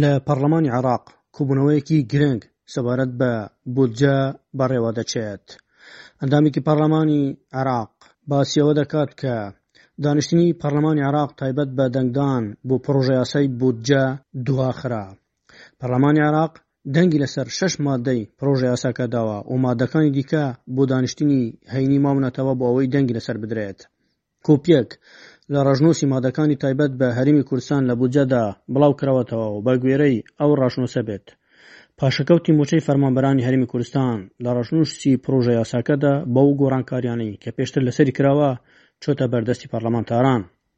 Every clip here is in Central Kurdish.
لە پەڕڵەمانی عێراق کۆبوونەوەیەکی گرنگ سەبارەت بە بودجە بەڕێوەدەچێت ئەندامێکی پەڕڵەمانی عێراق باسیەوە دەکات کە دانیشتنی پەڕلەمانی عێراق تایبەت بە دەنگدان بۆ پڕۆژەیاسای بودجە دواخرا پەرلەمانی عێراق دەنگی لەسەر شەش مادەی پڕۆژە یاساکە داوە و مادەکانی دیکە بۆ دانیشتنی هەینی ماونەتەوە بۆ ئەوەی دەنگی لەسەر بدرێت. کۆپیەک لە ڕەشنووسی مادەکانی تایبەت بە هەرێمی کوردستان لە بودجەدا بڵاو کراوەتەوە و بە گوێرەی ئەو ڕەشنووسە بێت، پاشەکەوتی مووچەی فەرمانبەرانی هەرێمی کوردستان لە ڕەشنووسی پڕۆژە یاساکەدا بەو گۆڕانکاریانەی کە پێشتر لەسەری کراوە چۆتە بەردەستی پەرلەمانتاران.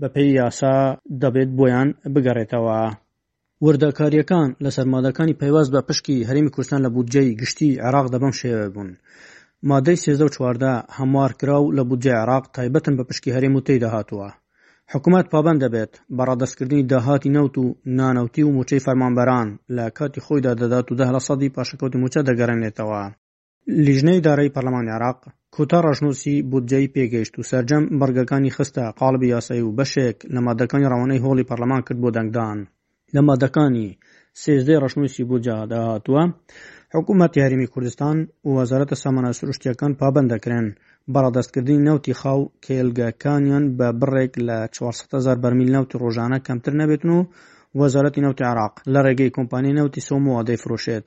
بەپێی یاسا دەبێت بۆیان بگەڕێتەوە. وردەکارییەکان لە سەرمادەکانی پەیوەست بە پشکی هەرێمی کوردستان لە بودجەی گشتیی عێراقدا بەم شێوەیە بوون، مادەی سێزدە و چواردە هەموارکراو لە بودجەی عێراق تایبەتن بە پشکی هەرێم و تێیدا هاتووە، حکومەت پابەند دەبێت بە ڕادەستکردنی داهاتی نەوت و نانەوتی و مووچەی فەرمانبەران لە کاتی خۆیدا دەدات و دە لەسەدی پاشەکەوتی مووچە دەگەڕێنێتەوە. لیژنەی ئیدارەی پەرلەمانی عێراق کوتا ڕەشنووسی بودجەی پێگەیشت و سەرجەم بڕگەکانی خستە قاڵبی یاسایی و بەشێک لە مادەکانی ڕەوانەی هۆڵی پەرلەمان کرد بۆ دەنگدان لە مادەکانی سێزدەی ڕەشنووسی بودجەدا هاتووە حکوومەتی هەرمی کوردستان و وەزارەتە سامانە سروشتیەکان پابند دەکرێن بەڕادستکردنی نەوتی خاو کێلگەکانیان بە بڕێک لە 400هزار بەرمیل نەوتی ڕۆژانە کەمتر نەبێتن و وەزارەتی نەوتی عراق لە ڕێگەی کۆمپانی نەوتی سۆمۆوە دەیفرۆشێت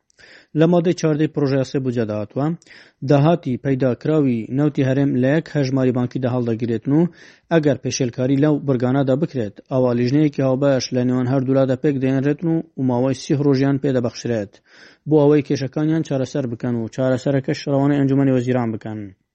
لە مادەی چاردەی پڕۆژە یاسای بودجەدا هاتووە، داهاتی پەیداکراوی نەوتی هەرێم لە یەک هەژماری بانکیدا هەڵدەگیرێتن و ئەگەر پێشێلکاری لەو بڕگانەدا بکرێت، ئەوا لیژنەیەکی هاوبەش لە نێوان هەردوولادا پێکدەهێنرێتن و و ماوەی سیه ڕۆژیان پێدەبەخشرێت بۆ ئەوەی کێشەکانیان چارەسەر بکەن و چارەسەرەکەش ڕەوانەی ئەنجومەنی وەزیران بکەن.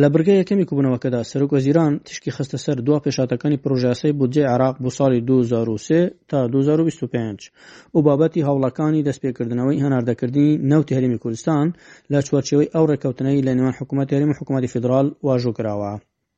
لە بڕگە یەکەمی کوبنەوەکەدا سەرۆک وەزیران تیشکی خستە سەر دوا پێشاتەکانی پرۆژیاسای بودجەی عێراق بۆ ساڵی 2023 تا 2025 و بابەتی هەوڵەکانی دەستپێکردنەوەی هەناردەکردنی نەوتی هەرێمی کوردستان لە چوارچێوەی ئەو ڕێککەوتنەی لە نێوان حکوومەت هەرێم و حکوومەتی فیدراڵ واژۆ کراوە.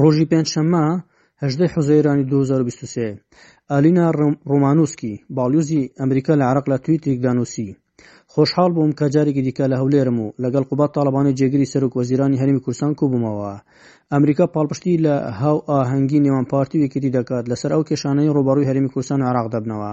ڕۆژی پێنجشەممە هەژدەی حوزەیرانی 2023 ئالینا ڕۆمانوسکی باڵیوزی ئەمریکا لە عراق لە تویتێکدا نووسی خۆشحاڵ بووم کە جارێکی دیکە لە هەولێرم و لەگەڵ قوبات تاڵەبانی جێگری سەرۆک وەزیرانی هەرمی کوردستان کوبوومەوە ئەمریکا پاڵپشتی لە هاو ئاهەنگی نێوان پارتی ویکیتی دەکات لەسەر ئەو کێشانەی ڕووبەڕووی هەرمی کوردستان و عراق دەبنەوە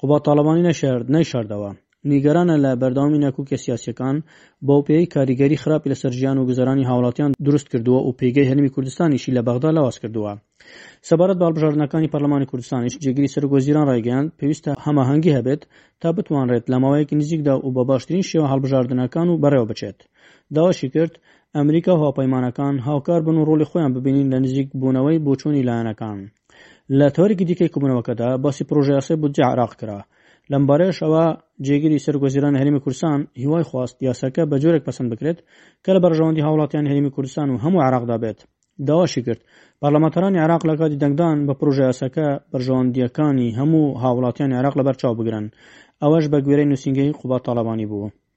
قوباد تاڵەبانی نەشارد نەیشاردەوە نیگەرانە لە بەردەوامی ناکوکیە سیاسیەکان بەوپێی کاریگەری خراپی لەسەر ژیان و گوزەرانی هاوڵاتیان دروست کردووە و پێگەی هەرمی کوردستانیشی لە بەغدا لاواز کردووە سەبارەت باڵبژاردنەکانی پەرلەمانی کوردستانیش جێگیری سەرۆک وەزیران ڕایگەیاند پێویستە هەماهەنگی هەبێت تا بتوانرێت لە ماوەیەکی نزیکدا و بە باشترین شێوە هەڵبژاردنەکان و بەڕێوە بچێت داواشی کرد ئەمریکا و هاوپەیمانەکان هاوکار بن و ڕۆڵی خۆیان ببینین لە نزیک بوونەوەی بۆچوونی لایەنەکان لە تۆرێکی دیکەی کوبنەوەکەدا باسی پرۆژە یاسای بودجە عراق کرا لەمبارەیەشەوە جێگیری سەرۆک وەزیران هەرێمی کوردستان هیوای خواست یاساکە بە جۆرێک پەسەند بکرێت کە لە بەرژەوەندی هاوڵاتیان هەرێمی کوردستان و هەموو عراقدا بێت داواشی کرد پەرلەمانتارانی عراق لە کاتی دەنگدان بە پرۆژە یاساکە بەرژەوەندیەکانی هەموو هاوڵاتیانی عراق لەبەر چاو بگرن ئەوەش بە گوێرەی نووسینگەی قوبات تاالبانی بوو